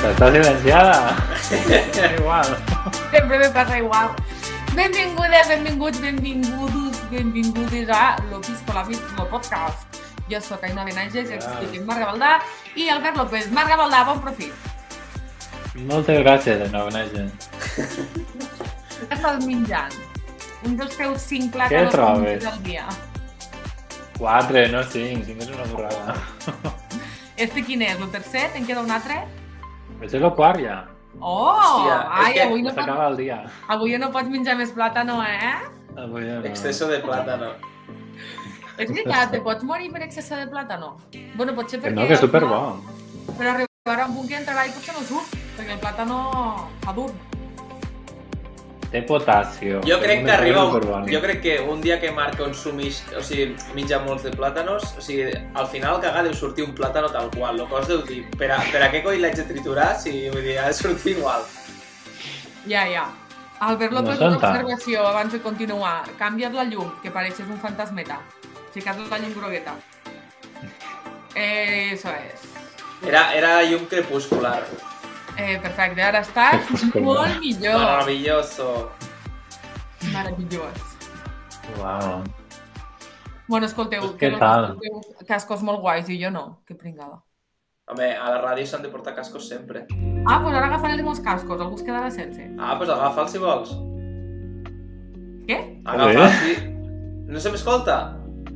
Està silenciada? igual. Sempre me passa igual. Benvingudes, benvinguts, benvingudos, benvingudes a l'Opis Colabis, el podcast. Jo sóc Aina estic amb Marga Baldà i Albert López. Marga Baldà, bon profit. Moltes gràcies, Aina Benages. Què estàs menjant? Un dels teus cinc plats Què trobes? del dia. Quatre, no cinc, cinc és una borrada. Este quin és? El tercer? Te'n queda un altre? És el quart ja. Oh! Hòstia, és ai, que avui no, S'acaba el dia. avui no pots menjar més plàtano, eh? Avui ja no. Exceso de plátano. És veritat, te pots morir per excés de plàtano? Bueno, potser perquè... no, que és superbo. Però arribarà un punt que entrarà i potser no surt, perquè el plàtano fa dur. Té potasio. Jo té crec que arriba un, jo crec que un dia que Marc consumix, o sigui, menja molts de plàtanos, o sigui, al final cagar deu sortir un plàtano tal qual, el cos deu dir, per a, per a què coi l'haig de triturar si vull dir, ha de sortir igual. Ja, ja. Albert No López, són una tant. observació abans de continuar. Canvia't la llum, que pareixes un fantasmeta. Ficat la llum grogueta. Eh, eso es. Era, era llum crepuscular. Eh, perfecte, ara Crepuscular. molt millor. Maravilloso. Meravellós. Uau. Bueno, escolteu, Pues que què no tal? escolteu cascos molt guais i jo no. Que pringada. Home, a la ràdio s'han de portar cascos sempre. Ah, doncs ara agafaré els meus cascos, algú es quedarà sense. Ah, doncs agafa'ls si vols. Què? Agafa'ls si... No se m'escolta?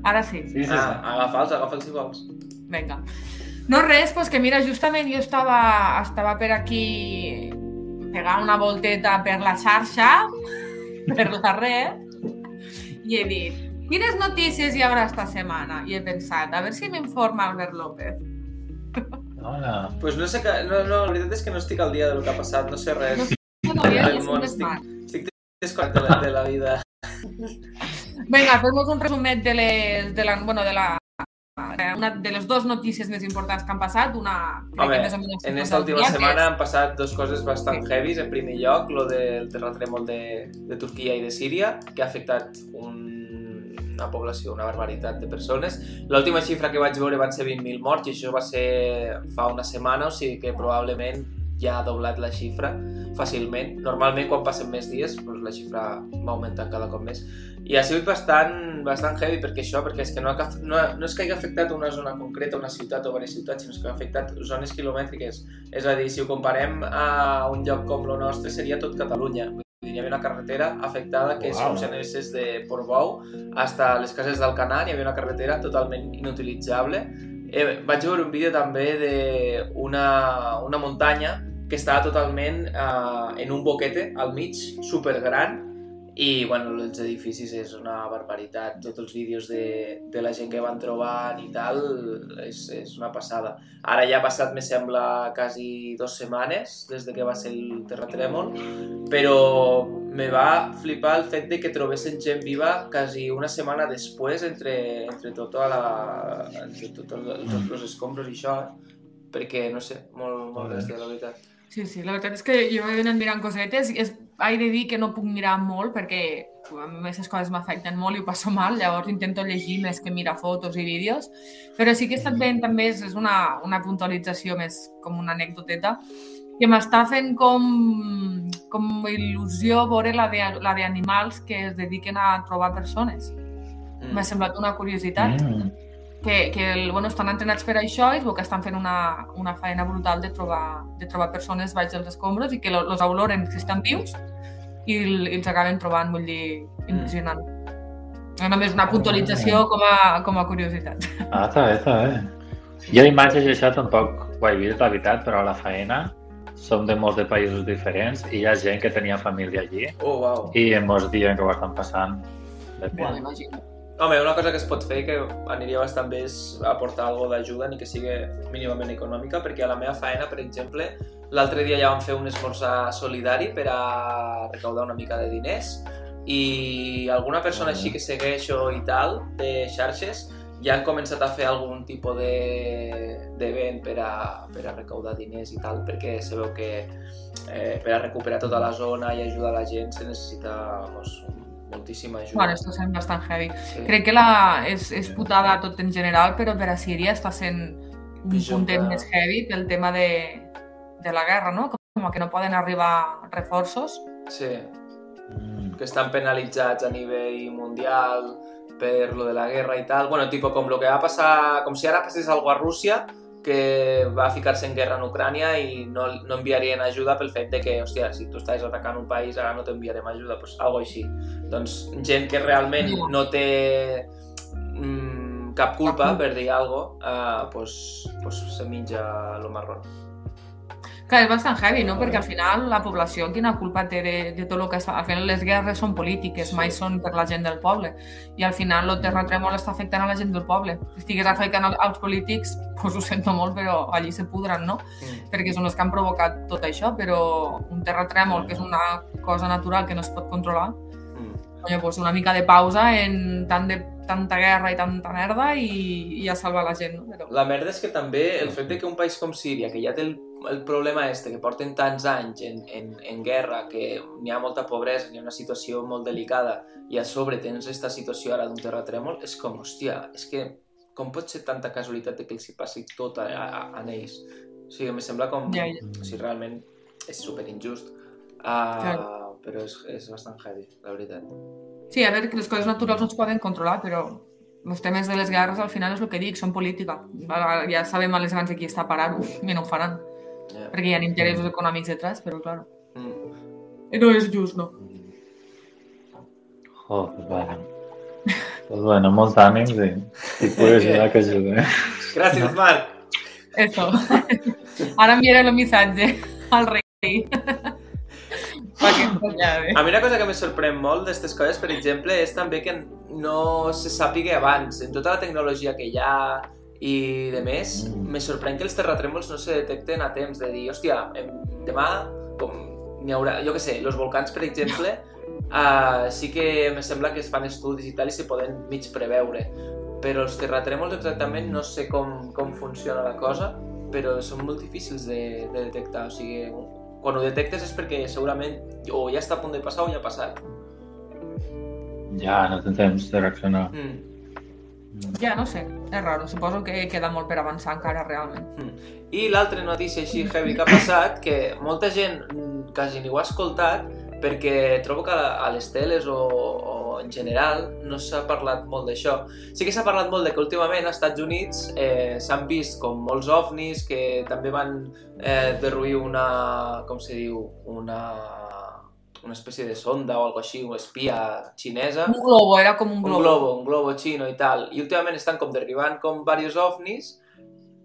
Ara sí. Sí, sí, Ah, sí. agafa'ls, agafa'ls si vols. Vinga. No res, pues que mira, justament jo estava, estava per aquí pegar una volteta per la xarxa, per la red, i he dit, quines notícies hi haurà esta setmana? I he pensat, a veure si m'informa Albert López. Hola. Pues no sé que... No, no, la veritat és que no estic al dia del que ha passat, no sé res. No No, no, és món un estic-. Estic desconnectat de, de la vida. Vinga, fem-nos un resumet de les, de la, bueno, de la, una de les dues notícies més importants que han passat, una... Home, que més o menys En esta última dia, setmana han passat dos coses bastant heavies. En primer lloc, lo del terratrèmol de, de Turquia i de Síria, que ha afectat un, una població, una barbaritat de persones. L'última xifra que vaig veure van ser 20.000 morts i això va ser fa una setmana, o sigui que probablement ja ha doblat la xifra fàcilment. Normalment, quan passen més dies, doncs la xifra va augmentant cada cop més. I ha sigut bastant, bastant heavy perquè això, perquè és que no, ha, no, no és que hagi afectat una zona concreta, una ciutat o diverses ciutats, sinó que ha afectat zones quilomètriques. És a dir, si ho comparem a un lloc com el nostre, seria tot Catalunya. Hi havia una carretera afectada que és com si anessis de Portbou hasta les cases d'Alcanar, hi havia una carretera totalment inutilitzable. Eh, vaig veure un vídeo també d'una una muntanya que estava totalment eh, en un boquete al mig, supergran, i bueno, els edificis és una barbaritat, tots els vídeos de, de la gent que van trobant i tal, és, és una passada. Ara ja ha passat, me sembla, quasi dues setmanes des de que va ser el terratrèmol, però me va flipar el fet de que trobessin gent viva quasi una setmana després entre, entre, tota la, entre tot el, tots els escombros i això, eh? perquè, no sé, molt, molt bèstia, la veritat. Sí, sí, la veritat és que jo he anat mirant cosetes i és, he de dir que no puc mirar molt perquè a mi aquestes coses m'afecten molt i ho passo mal, llavors intento llegir més que mirar fotos i vídeos, però sí que he estat veient també, és una, una puntualització més com una anècdoteta, que m'està fent com, com il·lusió veure la de- la d'animals que es dediquen a trobar persones. Mm. M'ha semblat una curiositat Mm. Que, que el, bueno, estan entrenats per això i es veu que estan fent una, una feina brutal de trobar, de trobar persones baix dels escombros i que lo- los oloren si estan vius i, el- i els acaben trobant, vull dir, impressionant. Mm. Només una puntualització com a, com a curiositat. Ah, està bé, està bé. Jo imatges i això tampoc ho he vist, la veritat, però a la feina som de molts de països diferents i hi ha gent que tenia família allí Oh, wow. i ens diuen que ho estan passant de Bueno, imagino. Home, una cosa que es pot fer que aniria bastant bé és aportar alguna d'ajuda, ni que sigui mínimament econòmica, perquè a la meva feina, per exemple, l'altre dia ja vam fer un esmorzar solidari per a recaudar una mica de diners i alguna persona així que segueixo i tal, de xarxes, ja han començat a fer algun tipus de- d'event per, a, per a recaudar diners i tal, perquè se veu que eh, per a recuperar tota la zona i ajudar la gent se necessita vamos, moltíssima ajuda. Bueno, esto sent bastant heavy. Sí. Crec que la, és, és putada tot en general, però per a Síria està sent un Pitjor puntet que- més heavy pel tema de, de la guerra, no? Com que no poden arribar reforços. Sí, Mm. que estan penalitzats a nivell mundial per lo de la guerra i tal. Bueno, tipo com lo que va passar... Com si ara passés algo a Rússia, que va ficar-se en guerra en Ucrània i no, no enviarien ajuda pel fet de que, hòstia, si tu estàs atacant un país, ara no t'enviarem ajuda, pues algo així. Doncs gent que realment no té mm, cap culpa, per dir alguna cosa, uh, pues, pues se menja lo marrón. Clar, és bastant heavy, no? Perquè al final la població quina culpa té de, de tot el que està... Al final les guerres són polítiques, mai són per la gent del poble. I al final el terratrèmol està afectant a la gent del poble. Si estigués afectant al- als polítics, doncs ho sento molt, però allí se pudran, no? Mm. Perquè són els que han provocat tot això, però un terratrèmol, que és una cosa natural que no es pot controlar, Mm. Coño, pues una mica de pausa en tant de, tanta guerra i tanta merda i, i ja salvar la gent, no? Però... La merda és que també el fet de que un país com Síria, que ja té el, el problema este, que porten tants anys en, en, en guerra, que n'hi ha molta pobresa, n'hi ha una situació molt delicada, i a sobre tens aquesta situació ara d'un terratrèmol, és com, hòstia, és que com pot ser tanta casualitat que els hi passi tot a, a, a ells? O sigui, em sembla com... Ja, ja. O sigui, realment és super injust. Uh, Clar. Però és, és bastant heavy, la veritat. Sí, a veure, que les coses naturals no es poden controlar, però els temes de les guerres al final és el que dic, són política. Ja sabem a les grans de qui està parar-ho i no ho faran, Yeah. perquè hi ha interessos econòmics detrás, però clar, Mm. no és just, no. Oh, pues bueno. Pues bueno, molts ànims i si puc ajudar, que ajudi. Eh? Gràcies, Marc! Eso. Ara enviaré el missatge al rei. A mi una cosa que me sorprèn molt d'aquestes coses, per exemple, és també que no se sàpiga abans. En tota la tecnologia que hi ha i de més, Mm. me sorprèn que els terratrèmols no se detecten a temps de dir, hòstia, em, demà, com n'hi haurà, jo què sé, els volcans, per exemple, uh, sí que me sembla que es fan estudis i tal i se poden mig preveure. Però els terratrèmols exactament no sé com, com funciona la cosa, però són molt difícils de, de detectar. O sigui, quan ho detectes és perquè segurament o ja està a punt de passar o ja ha passat. Ja, no té temps de reaccionar. Mm. Ja, no sé, és raro. Suposo que queda molt per avançar encara, realment. I l'altra notícia així heavy que ha passat, que molta gent mm, quasi ni ho ha escoltat, perquè trobo que a les teles o, o en general no s'ha parlat molt d'això. Sí que s'ha parlat molt de que últimament als Estats Units eh, s'han vist com molts ovnis que també van eh, derruir una, com se diu, una, una espècie de sonda o algo així, una espia xinesa. Un globo, era com un un globo. globo, un globo xino i tal. I últimament estan com derribant com diversos ovnis,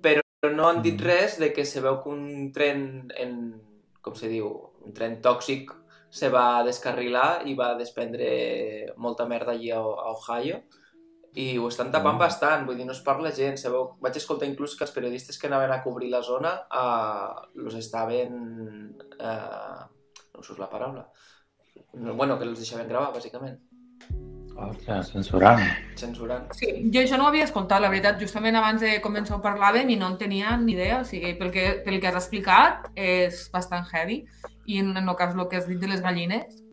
però no han dit res de que se veu que un tren, en, com se diu, un tren tòxic se va descarrilar i va desprendre molta merda allí a, a Ohio i ho estan tapant Mm. bastant, vull dir, no es parla gent, se veu... vaig escoltar inclús que els periodistes que anaven a cobrir la zona uh, los estaven... No us la paraula. Bueno, que els deixaven gravar, bàsicament, Ostres, censurant. censurant. Sí, jo això no ho havia escoltat, la veritat. Justament abans de començar ho parlàvem i no en tenia ni idea. O sigui, pel que, pel que has explicat és bastant heavy. I en el cas el que has dit de les gallines,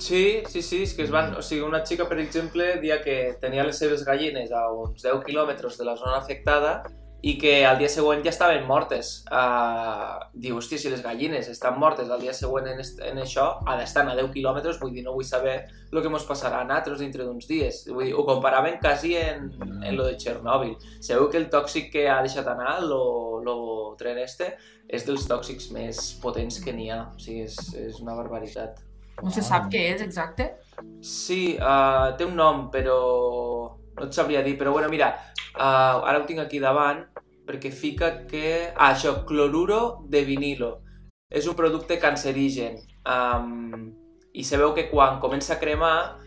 Sí, sí, sí, és que es van... O sigui, una xica, per exemple, dia que tenia les seves gallines a uns 10 quilòmetres de la zona afectada i que al dia següent ja estaven mortes. Uh, diu, hòstia, si les gallines estan mortes al dia següent en, est en això, ara estan a 10 quilòmetres, vull dir, no vull saber el que ens passarà a nosaltres dintre d'uns dies. Vull dir, ho comparaven quasi en, en lo de Txernòbil. Sabeu que el tòxic que ha deixat anar, lo, lo tren este, és dels tòxics més potents que n'hi ha. O sigui, és, és una barbaritat. no se sap què és exacte. Sí, uh, té un nom, però no et sabria dir. Però bueno, mira, uh, ara ho tinc aquí davant, perquè fica que... Ah, això, cloruro de vinilo. És un producte cancerigen. Um, I sabeu que quan comença a cremar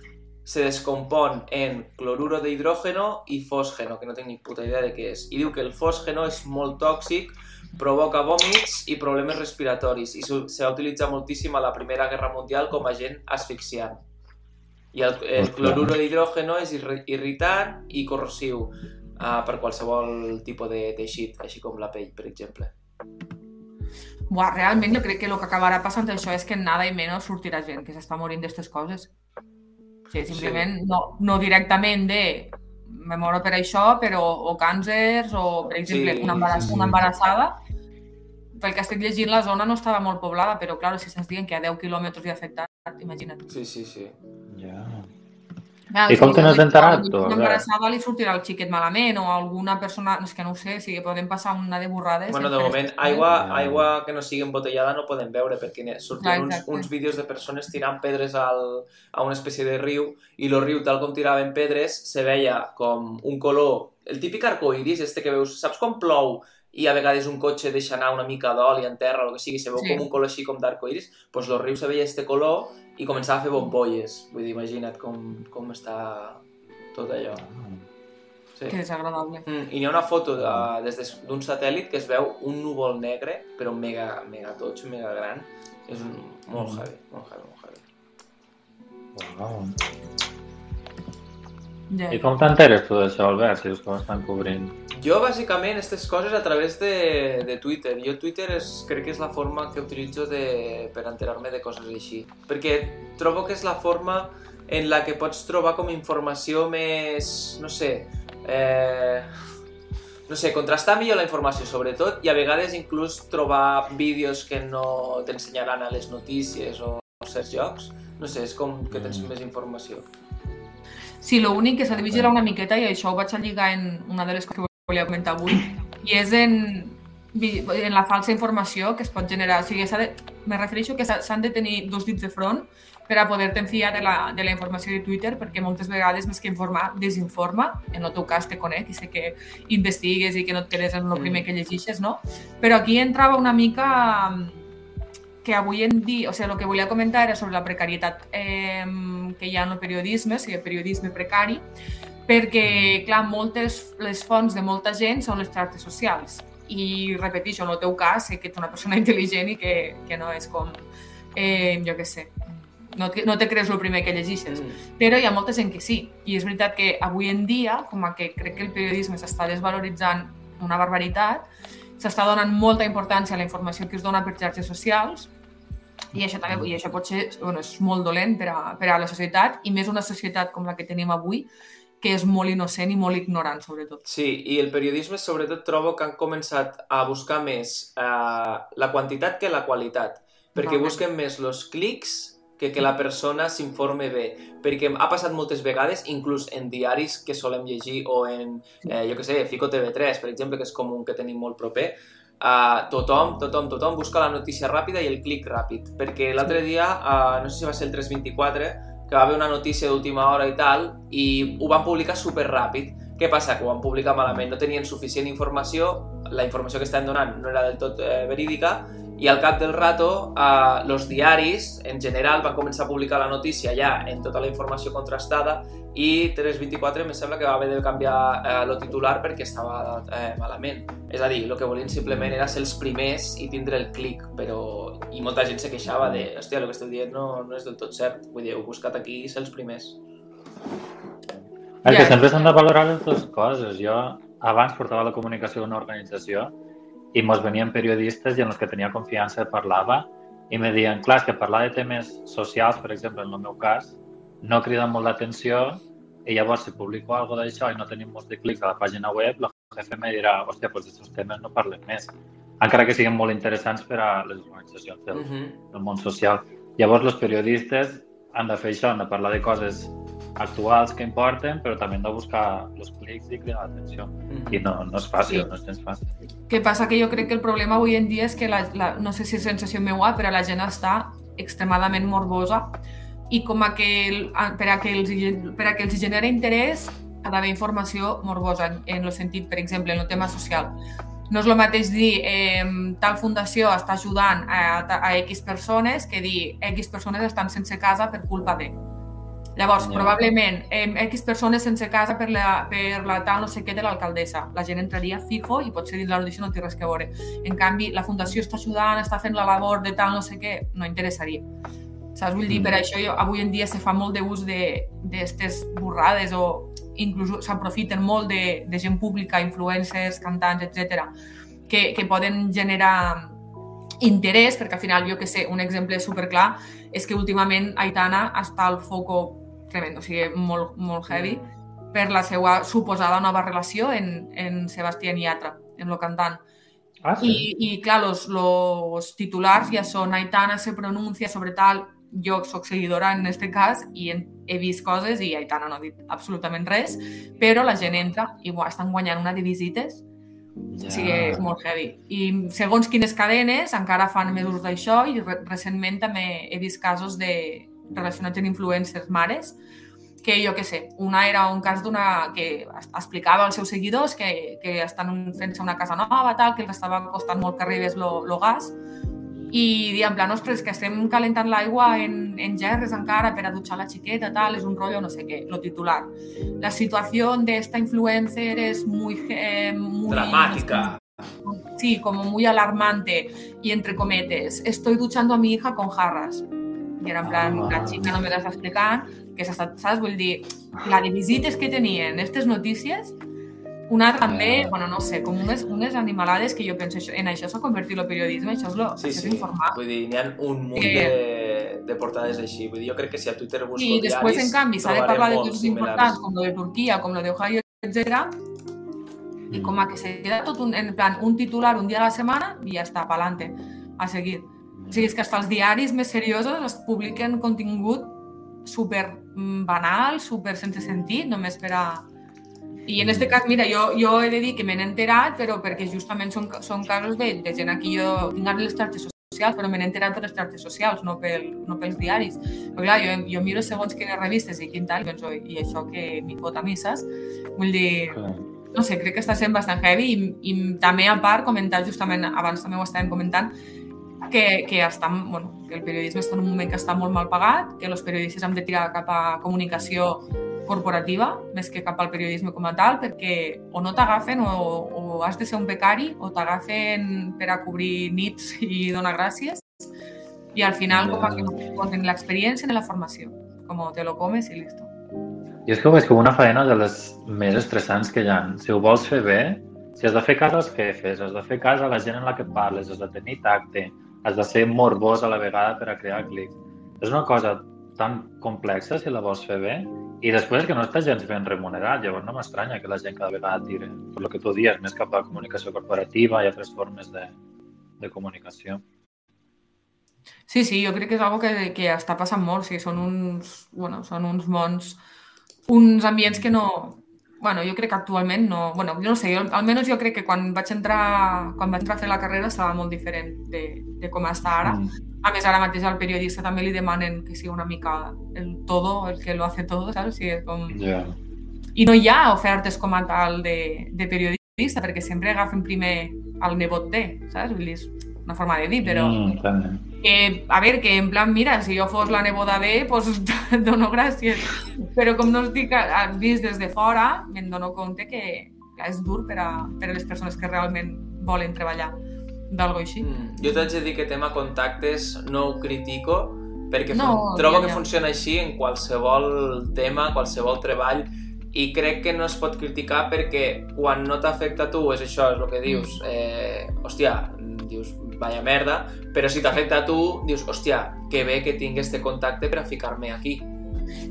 se descompon en cloruro d'hidrògeno i fòsgeno, que no tinc ni puta idea de què és. I diu que el fòsgeno és molt tòxic, provoca vòmits i problemes respiratoris i se se va utilitzar moltíssim a la Primera Guerra Mundial com agent asfixiant. I el, el Ostres. cloruro d'hidrògeno és irri- irritant i corrosiu uh, per qualsevol tipus de teixit, així com la pell, per exemple. Buah, realment jo crec que el que acabarà passant això és que nada i menys sortirà gent que s'està morint d'aquestes coses. O sigui, simplement no, no directament de me moro per això, però o càncers o, per exemple, Sí, una, embarass sí, sí. una embarassada pel que estic llegint, la zona no estava molt poblada, però, clar, si estàs dient que a 10 quilòmetres hi ha afectat, imagina't. Sí, sí, sí. Ja. Clar, I com si te n'has enterat, Una Albert? embarassada li sortirà el xiquet malament o alguna persona... És que no ho sé, o sigui, poden passar una de borrades. Bueno, de entre- moment, aigua, aigua que no sigui embotellada no podem veure perquè Clar, sortien uns, uns vídeos de persones tirant pedres al, a una espècie de riu i el riu, tal com tiraven pedres, se veia com un color... El típic arcoiris, este que veus... Saps quan plou i a vegades un cotxe deixa anar una mica d'oli en terra o el que sigui, se veu Sí. com un color així com d'arcoiris? Doncs pues el riu se veia este color i començava a fer bombolles. Vull dir, imagina't com, com està tot allò. Sí. Que desagradable. Mm, I n'hi ha una foto de, des de- d'un satèl·lit que es veu un núvol negre, però mega, mega toig, mega gran. És un, molt Mm. heavy, molt heavy, molt heavy. Wow. Ja. I com t'enteres tu d'això, Albert, si que ho estan cobrint? Jo, bàsicament, aquestes coses a través de, de Twitter. Jo Twitter és, crec que és la forma que utilitzo de, per enterar-me de coses així. Perquè trobo que és la forma en la que pots trobar com informació més, no sé, eh, no sé, contrastar millor la informació sobretot i a vegades inclús trobar vídeos que no t'ensenyaran a les notícies o a certs llocs. No sé, és com que tens Mm. més informació. Sí, l'únic que s'ha de vigilar una miqueta, i això ho vaig a lligar en una de les coses que volia comentar avui, i és en, en la falsa informació que es pot generar. O sigui, de, me refereixo que s'ha- s'han de tenir dos dits de front per a poder-te fiar de la, de la informació de Twitter, perquè moltes vegades, més que informar, desinforma. En el teu cas te conec i sé que investigues i que no et quedes en el primer que llegixes, no? Però aquí entrava una mica que avui en dia, o sigui, el que volia comentar era sobre la precarietat eh, que hi ha en el periodisme, o sigui, periodisme precari, perquè, clar, moltes, les fonts de molta gent són les xarxes socials. I, repeteixo, en el teu cas, sé que ets una persona intel·ligent i que, que no és com, eh, jo què sé, no, te- no te creus el primer que llegixes. Mm. Però hi ha molta gent que sí. I és veritat que avui en dia, com a que crec que el periodisme s'està desvaloritzant una barbaritat, s'està donant molta importància a la informació que es dona per xarxes socials i això, també, i això pot ser, bueno, és molt dolent per a, per a la societat i més una societat com la que tenim avui que és molt innocent i molt ignorant, sobretot. Sí, i el periodisme sobretot trobo que han començat a buscar més eh, la quantitat que la qualitat, perquè Totalment. busquen més els clics que que la persona s'informe bé, perquè ha passat moltes vegades, inclús en diaris que solem llegir o en, eh, jo que sé, Fico TV3, per exemple, que és com un que tenim molt proper, Uh, tothom, tothom, tothom busca la notícia ràpida i el clic ràpid, perquè l'altre dia, uh, no sé si va ser el 324, que va haver una notícia d'última hora i tal, i ho van publicar super ràpid. Què passa? Que ho van publicar malament, no tenien suficient informació, la informació que estaven donant no era del tot eh, verídica, i al cap del rato, eh, els diaris, en general, van començar a publicar la notícia ja en tota la informació contrastada i 324 em sembla que va haver de canviar eh, el titular perquè estava eh, malament. És a dir, el que volien simplement era ser els primers i tindre el clic, però... I molta gent se queixava de, hòstia, el que esteu dient no, no és del tot cert. Vull dir, heu buscat aquí ser els primers. Ja. que sempre s'han de valorar les dues coses. Jo abans portava la comunicació d'una organització i mos venien periodistes i en els que tenia confiança parlava i me deien, clar, que parlar de temes socials, per exemple, en el meu cas, no crida molt l'atenció i llavors si publico algo d'això i no tenim molts de clics a la pàgina web, la jefe me dirà, hòstia, doncs d'aquests temes no parlem més. Encara que siguin molt interessants per a les organitzacions del, Mm -hmm. del món social. Llavors, els periodistes han de fer això, han de parlar de coses actuals que importen, però també han de buscar els clics i cridar l'atenció. I no, no és fàcil, Sí. no és gens fàcil. Què passa? Que jo crec que el problema avui en dia és que, la, la, no sé si és sensació meua, però la gent està extremadament morbosa i com a que, per, a que els, per a que els genera interès ha d'haver informació morbosa en, en el sentit, per exemple, en el tema social. No és el mateix dir eh, tal fundació està ajudant a, a, a X persones que dir X persones estan sense casa per culpa de. Llavors, Ja. probablement, eh, X persones sense casa per la, per la tal no sé què de l'alcaldessa. La gent entraria fijo i potser dins la notícia no té res que veure. En canvi, la fundació està ajudant, està fent la labor de tal no sé què, no interessaria. Saps? Vull dir, Mm. per això jo, avui en dia se fa molt d'ús d'aquestes borrades o inclús s'aprofiten molt de, de gent pública, influencers, cantants, etc que, que poden generar interès, perquè al final, jo que sé, un exemple superclar és que últimament Aitana està al foco tremendo, o sigui, molt, molt heavy, per la seva suposada nova relació en, en Sebastián Yatra, en el cantant. Ah, sí? Y, y claro, los, los titulars ja són Aitana se pronuncia sobre tal, jo sóc seguidora en este cas i en, he vist coses i Aitana no ha dit absolutament res, però la gent entra i uah, estan guanyant una de visites Ja. o sigui, és molt heavy. I segons quines cadenes encara fan més ús d'això i re recentment també he vist casos de relacionats amb influencers mares que jo què sé, una era un cas d'una que explicava als seus seguidors que, que estan fent-se una casa nova, tal, que els estava costant molt que arribés lo, lo gas i dir en plan, ostres, que estem calentant l'aigua en, en gerres encara per a dutxar la xiqueta, tal, és un rotllo, no sé què, lo titular. La situació de esta influencer es muy, eh, muy Dramática. sí, como muy alarmante y entre cometes, estoy duchando a mi hija con jarras. I era en plan, Ah. la xica només està explicant que s'està, saps? Vull dir, la de visites que tenien aquestes notícies, una també, bueno, no sé, com unes, unes animalades que jo penso, en això s'ha convertit el periodisme, això és, lo, Sí, això sí. és informar. Vull dir, n'hi ha un munt Eh. de, de portades així. Vull dir, jo crec que si a Twitter busco I després, diaris, en canvi, s'ha de parlar de coses importants, com lo de Turquia, com lo de Ohio, etc. I com a que se queda tot un, en plan, un titular un dia a la setmana i ja està, pa'lante, a seguir. O sigui, és que fins als diaris més seriosos es publiquen contingut super mm, banal, super sense sentit, només per a... I en este cas, mira, jo, jo he de dir que me n'he enterat, però perquè justament són, són casos de, de gent aquí jo tinc a les xarxes socials, però me n'he enterat per les xarxes socials, no, pel, no pels diaris. Però clar, jo, jo miro segons quines revistes i quin tal, i penso, i això que m'hi fot a misses, vull dir, Clar. no sé, crec que està sent bastant heavy i, i també a part comentar justament, abans també ho estàvem comentant, que, que, està, bueno, que el periodisme està en un moment que està molt mal pagat, que els periodistes hem de tirar cap a comunicació corporativa més que cap al periodisme com a tal, perquè o no t'agafen o, o has de ser un becari o t'agafen per a cobrir nits i donar gràcies i al final com a que no compten l'experiència ni la formació, com te lo comes i listo. Jo és que ho veig com una feina de les més estressants que hi ha. Si ho vols fer bé, si has de fer cas als jefes, has de fer cas a la gent en la que parles, has de tenir tacte, has de ser morbós a la vegada per a crear clics. És una cosa tan complexa si la vols fer bé i després que no està gens ben remunerat, llavors no m'estranya que la gent cada vegada tire, per lo que tu dius, més cap a comunicació corporativa i altres formes de, de comunicació. Sí, sí, jo crec que és algo que, que està passant molt. O sigui, són uns, bueno, són uns mons, uns ambients que no... Bueno, jo crec que actualment no... Bueno, jo no sé, jo, almenys jo crec que quan vaig entrar, quan vaig entrar a fer la carrera estava molt diferent de, de com està ara. Mm. A més, ara mateix al periodista també li demanen que sigui una mica el todo, el que lo hace todo, saps? O sigui, com... Ja. I no hi ha ofertes com a tal de, de periodista, perquè sempre agafen primer el nebot de, saps? Vull dir, una forma de dir, però... Mm. Que, a ver, que en plan, mira, si jo fos la neboda de, pues dono gràcies. Però com no estic a- vist des de fora, me'n dono compte que, que és dur per a, per a les persones que realment volen treballar d'algo així. Mm. Jo t'haig de dir que tema contactes no ho critico perquè No, trobo ja, que ja. funciona així en qualsevol tema, qualsevol treball i crec que no es pot criticar perquè quan no t'afecta a tu és això, és el que dius, Mm. eh, hòstia, vaya merda, però si t'afecta a tu, dius, hòstia, que bé que tinc este contacte per a ficar-me aquí.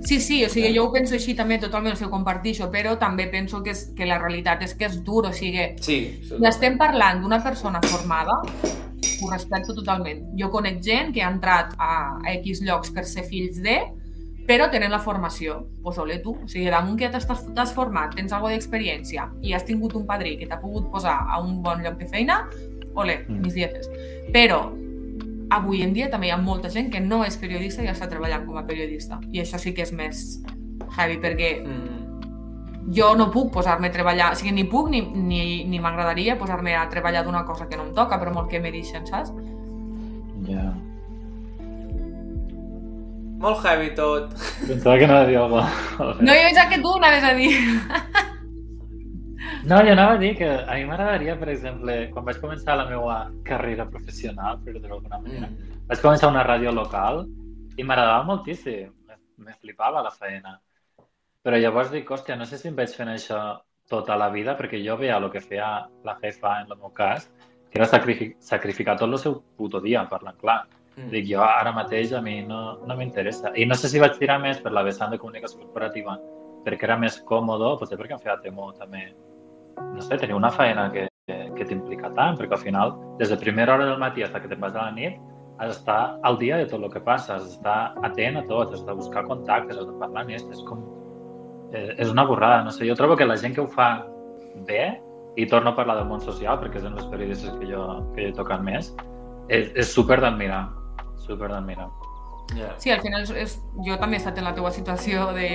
Sí, sí, o sigui, jo ho penso així també totalment, o sigui, ho compartixo, però també penso que, és, que la realitat és que és dur, o sigui, Sí, Si estem parlant d'una persona formada, ho respecto totalment. Jo conec gent que ha entrat a, a X llocs per ser fills de, però tenen la formació. Pues, ole tu, o sigui, damunt que t'has format, tens alguna d'experiència i has tingut un padrí que t'ha pogut posar a un bon lloc de feina, ole, Mm. mis dieces. Però avui en dia també hi ha molta gent que no és periodista i està treballant com a periodista. I això sí que és més heavy, perquè Mm, jo no puc posar-me a treballar, o sigui, ni puc ni, ni, ni m'agradaria posar-me a treballar d'una cosa que no em toca, però molt que me deixen, saps? Ja. molt heavy tot. Pensava que no dir alguna cosa. No, jo pensava que tu anaves a dir. No, jo anava a dir que a mi m'agradaria, per exemple, quan vaig començar la meva carrera professional, per dir-ho d'alguna manera, Mm. vaig començar una ràdio local i m'agradava moltíssim. Me, flipava la feina. Però llavors dic, hòstia, no sé si em veig fent això tota la vida, perquè jo veia el que feia la jefa en el meu cas, que era sacrific sacrificar tot el seu puto dia, parlant clar. Mm. Dic, jo ara mateix a mi no, no m'interessa. I no sé si vaig tirar més per la vessant de comunicació corporativa, perquè era més còmode, potser perquè em feia temor també, no sé, tenir una feina que, que, t'implica tant, perquè al final, des de primera hora del matí fins que te'n vas a la nit, has d'estar al dia de tot el que passa, has d'estar atent a tot, has de buscar contactes, has de parlar amb és com... Eh, és una borrada, no sé, jo trobo que la gent que ho fa bé, i torno a parlar del món social, perquè és en les periodistes que jo, que jo he tocat més, és, és super d'admirar, super d'admirar. Yeah. Sí, al final és, jo també he estat en la teva situació de,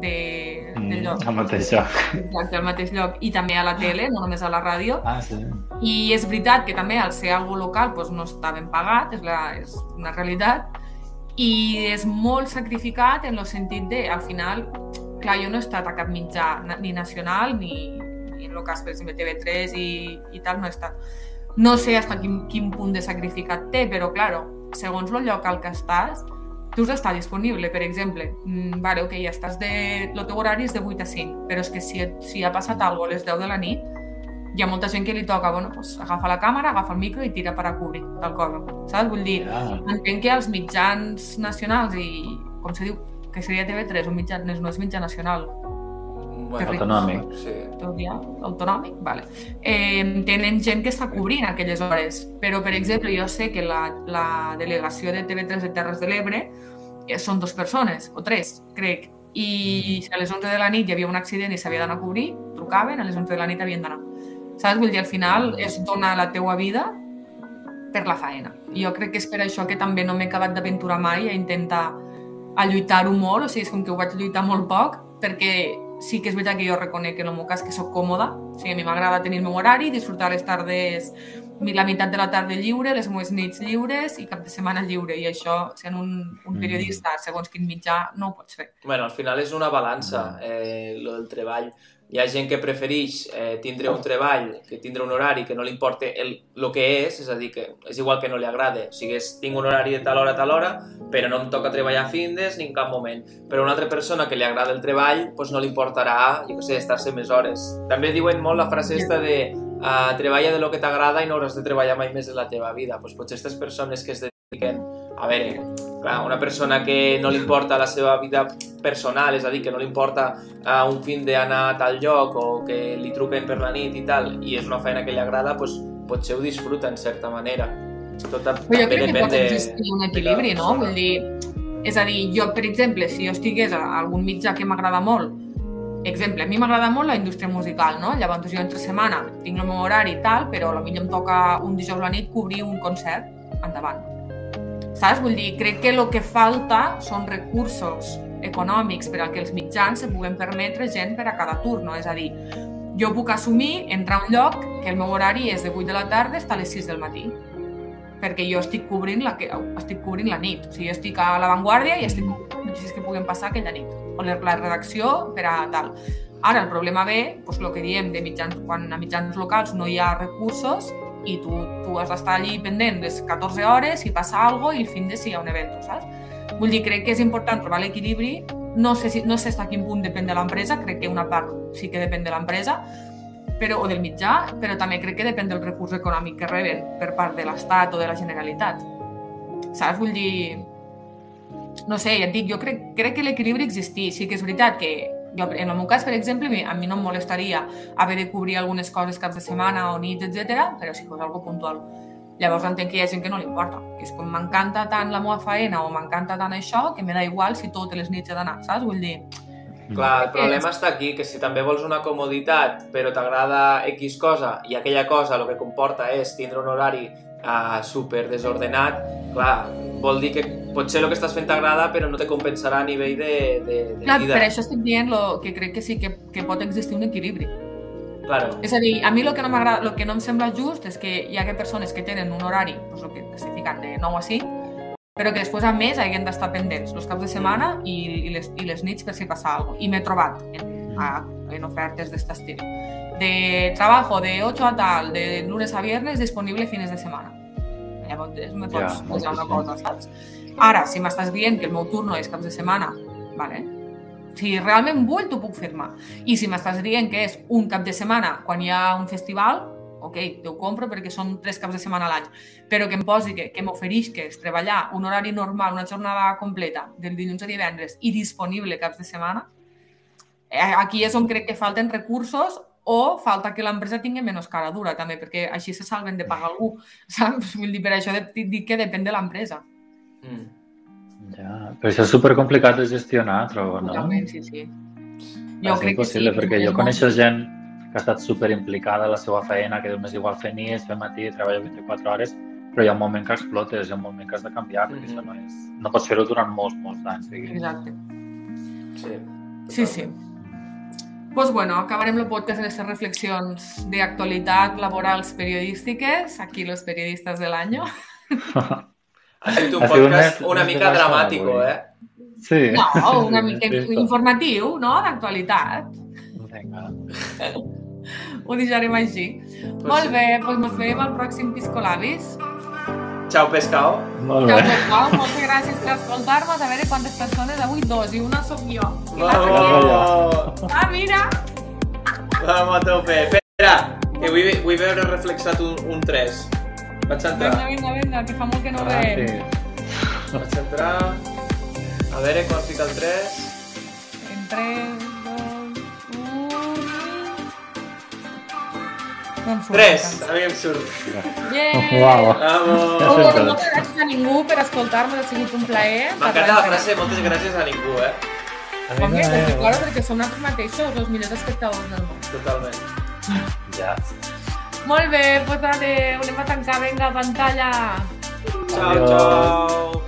de, de mm, lloc. Al mateix lloc. Exacte, al mateix lloc. I també a la tele, no només a la ràdio. Ah, sí. I és veritat que també al ser algo local doncs no està ben pagat, és, la, és una realitat. I és molt sacrificat en el sentit de, al final, clar, jo no he estat a cap mitjà ni nacional ni, ni en el cas, per exemple, TV3 i, i tal, no he estat. No sé fins quin, quin punt de sacrificat té, però, claro, segons el lloc al que estàs, tu has d'estar disponible, per exemple. Mm, vale, ok, ja estàs de... El teu horari és de 8 a 5, però és que si, si ha passat alguna a les 10 de la nit, hi ha molta gent que li toca, bueno, pues, agafa la càmera, agafa el micro i tira per a cobrir tal cosa, saps? Vull dir, Ja. entenc que els mitjans nacionals i, com se diu, que seria TV3, un mitjà, no és mitjà nacional, Bueno, Autonòmic. Sí. autonòmic, vale. eh, tenen gent que està cobrint aquelles hores. Però, per exemple, jo sé que la, la delegació de TV3 de Terres de l'Ebre eh, són dues persones, o tres, crec. I si a les 11 de la nit hi havia un accident i s'havia d'anar a cobrir, trucaven, a les 11 de la nit havien d'anar. Saps? Vull dir, al final és donar la teua vida per la faena. I jo crec que és per això que també no m'he acabat d'aventurar mai a intentar a lluitar-ho molt, o sigui, és com que ho vaig lluitar molt poc, perquè sí que és veritat que jo reconec que en el meu cas que sóc còmoda, o sigui, a mi m'agrada tenir el meu horari, disfrutar les tardes, la meitat de la tarda lliure, les meves nits lliures i cap de setmana lliure, i això, sent un, un Mm. periodista, segons quin mitjà, no ho pots fer. Bueno, al final és una balança, eh, lo del treball. Hi ha gent que prefereix eh, tindre un treball, que tindre un horari que no li importa el, el que és, és a dir, que és igual que no li agrade. O sigui, és, tinc un horari de tal hora a tal hora, però no em toca treballar a findes ni en cap moment. Però una altra persona que li agrada el treball, doncs no li importarà, jo què sé, estar-se més hores. També diuen molt la frase esta de uh, treballa de lo que t'agrada i no hauràs de treballar mai més en la teva vida. Doncs potser aquestes persones que es dediquen a veure, clar, una persona que no li importa la seva vida personal, és a dir, que no li importa uh, un fin d'anar a tal lloc o que li truquen per la nit i tal, i és una feina que li agrada, doncs potser ho disfruta en certa manera. Tot Però jo crec que pot existir un de cada equilibri, no? Vull dir, és a dir, jo, per exemple, si jo estigués a algun mitjà que m'agrada molt, exemple, a mi m'agrada molt la indústria musical, no? Llavors jo entre setmana tinc el meu horari i tal, però potser em toca un dijous a la nit cobrir un concert, endavant. Saps? Vull dir, crec que el que falta són recursos econòmics per que els mitjans se puguen permetre gent per a cada turno. És a dir, jo puc assumir entrar a un lloc que el meu horari és de 8 de la tarda fins a les 6 del matí perquè jo estic cobrint la, que, estic cobrint la nit. O sigui, jo estic a l'avantguàrdia i estic cobrint notícies que puguen passar aquella nit. O la redacció per a tal. Ara, el problema ve, doncs, el que diem, de mitjans, quan a mitjans locals no hi ha recursos i tu, tu has d'estar allí pendent les 14 hores i passa alguna i el fin de si hi ha un event, saps? Vull dir, crec que és important trobar l'equilibri. No sé, si, no sé a quin punt depèn de l'empresa, crec que una part sí que depèn de l'empresa, però, o del mitjà, però també crec que depèn del recurs econòmic que reben per part de l'Estat o de la Generalitat. Saps? Vull dir... No sé, ja et dic, jo crec, crec que l'equilibri existeix. Sí que és veritat que jo, en el meu cas, per exemple, a mi- no em molestaria haver de cobrir algunes coses caps de setmana o nit, etc, però si fos algo puntual. Llavors entenc que hi ha gent que no li importa, que és com m'encanta tant la meva feina o m'encanta tant això que me da igual si totes les nits he d'anar, saps? Vull dir, Clar, el problema està aquí, que si també vols una comoditat, però t'agrada X cosa, i aquella cosa el que comporta és tindre un horari uh, super desordenat, clar, vol dir que potser el que estàs fent t'agrada, però no te compensarà a nivell de, de, de Clar, vida. per això estic dient lo, que crec que sí que, que pot existir un equilibri. Claro. És a dir, a mi el que no m'agrada, el que no em sembla just és que hi ha persones que tenen un horari, doncs el que estic ficant, de 9 a 5, però que després a més hagin d'estar pendents els caps de setmana i, i, les, i les nits per si passa alguna cosa. I m'he trobat en, a, en ofertes d'aquest estil. De trabajo de 8 a tal, de lunes a viernes, disponible fines de setmana. Llavors me pots Ja, posar una cosa, saps? Ara, si m'estàs dient que el meu turno és caps de setmana, vale? si realment vull, t'ho puc firmar. I si m'estàs dient que és un cap de setmana quan hi ha un festival, ok, t'ho compro perquè són tres caps de setmana a l'any, però que em posi que, que m'oferisques treballar un horari normal, una jornada completa, del dilluns a divendres i disponible caps de setmana, eh, aquí és on crec que falten recursos o falta que l'empresa tingui menys cara dura, també, perquè així se salven de pagar algú, saps? Vull dir, per això dic que depèn de l'empresa. Mm. Ja, però això és supercomplicat de gestionar, trobo, no? Totalment, sí, sí. Jo és crec impossible, que sí, perquè jo coneixo gent que ha estat super implicada a la seva feina, que és igual fer nits, fer matí, treballa 24 hores, però hi ha un moment que explotes, hi ha un moment que has de canviar, perquè mm -hmm. això no és... No pots fer-ho durant molts, molts anys. Diguem. Exacte. Sí. Sí, sí. Pues bueno, acabarem el podcast en aquestes reflexions d'actualitat laborals periodístiques, aquí los periodistas del año. Ha sigut un ha podcast una, una mica dramàtic, eh? Sí. No, una mica informatiu, no? D'actualitat. Vinga. Ho deixarem així. Pues Molt sí. bé, doncs ens veiem al pròxim Piscolabis. Ciao, Pescao. Molt bé. Ciao, Pescao. Moltes gràcies per escoltar-nos. A veure quantes persones. Avui dos i una sóc jo. Vamos! Ah, mira! Vamos a tope. Espera, que vull, vull veure reflexat un, un 3. Vaig entrar. Vinga, vinga, vinga, que fa molt que no Ah, veiem. sí. Vaig entrar. A veure quan fica el 3. En 3, em surt. 3, a mi em surt. Yeah! Uau. Vamos! Oh, moltes gràcies a ningú per escoltar-nos, ha sigut un plaer. M'encanta la frase moltes gràcies a ningú, eh? Com que, perquè, claro, perquè som nosaltres mateixos els millors espectadors del món. Totalment. Ja. Molt bé, doncs adéu, anem a tancar, vinga, pantalla. Ciao, ciao.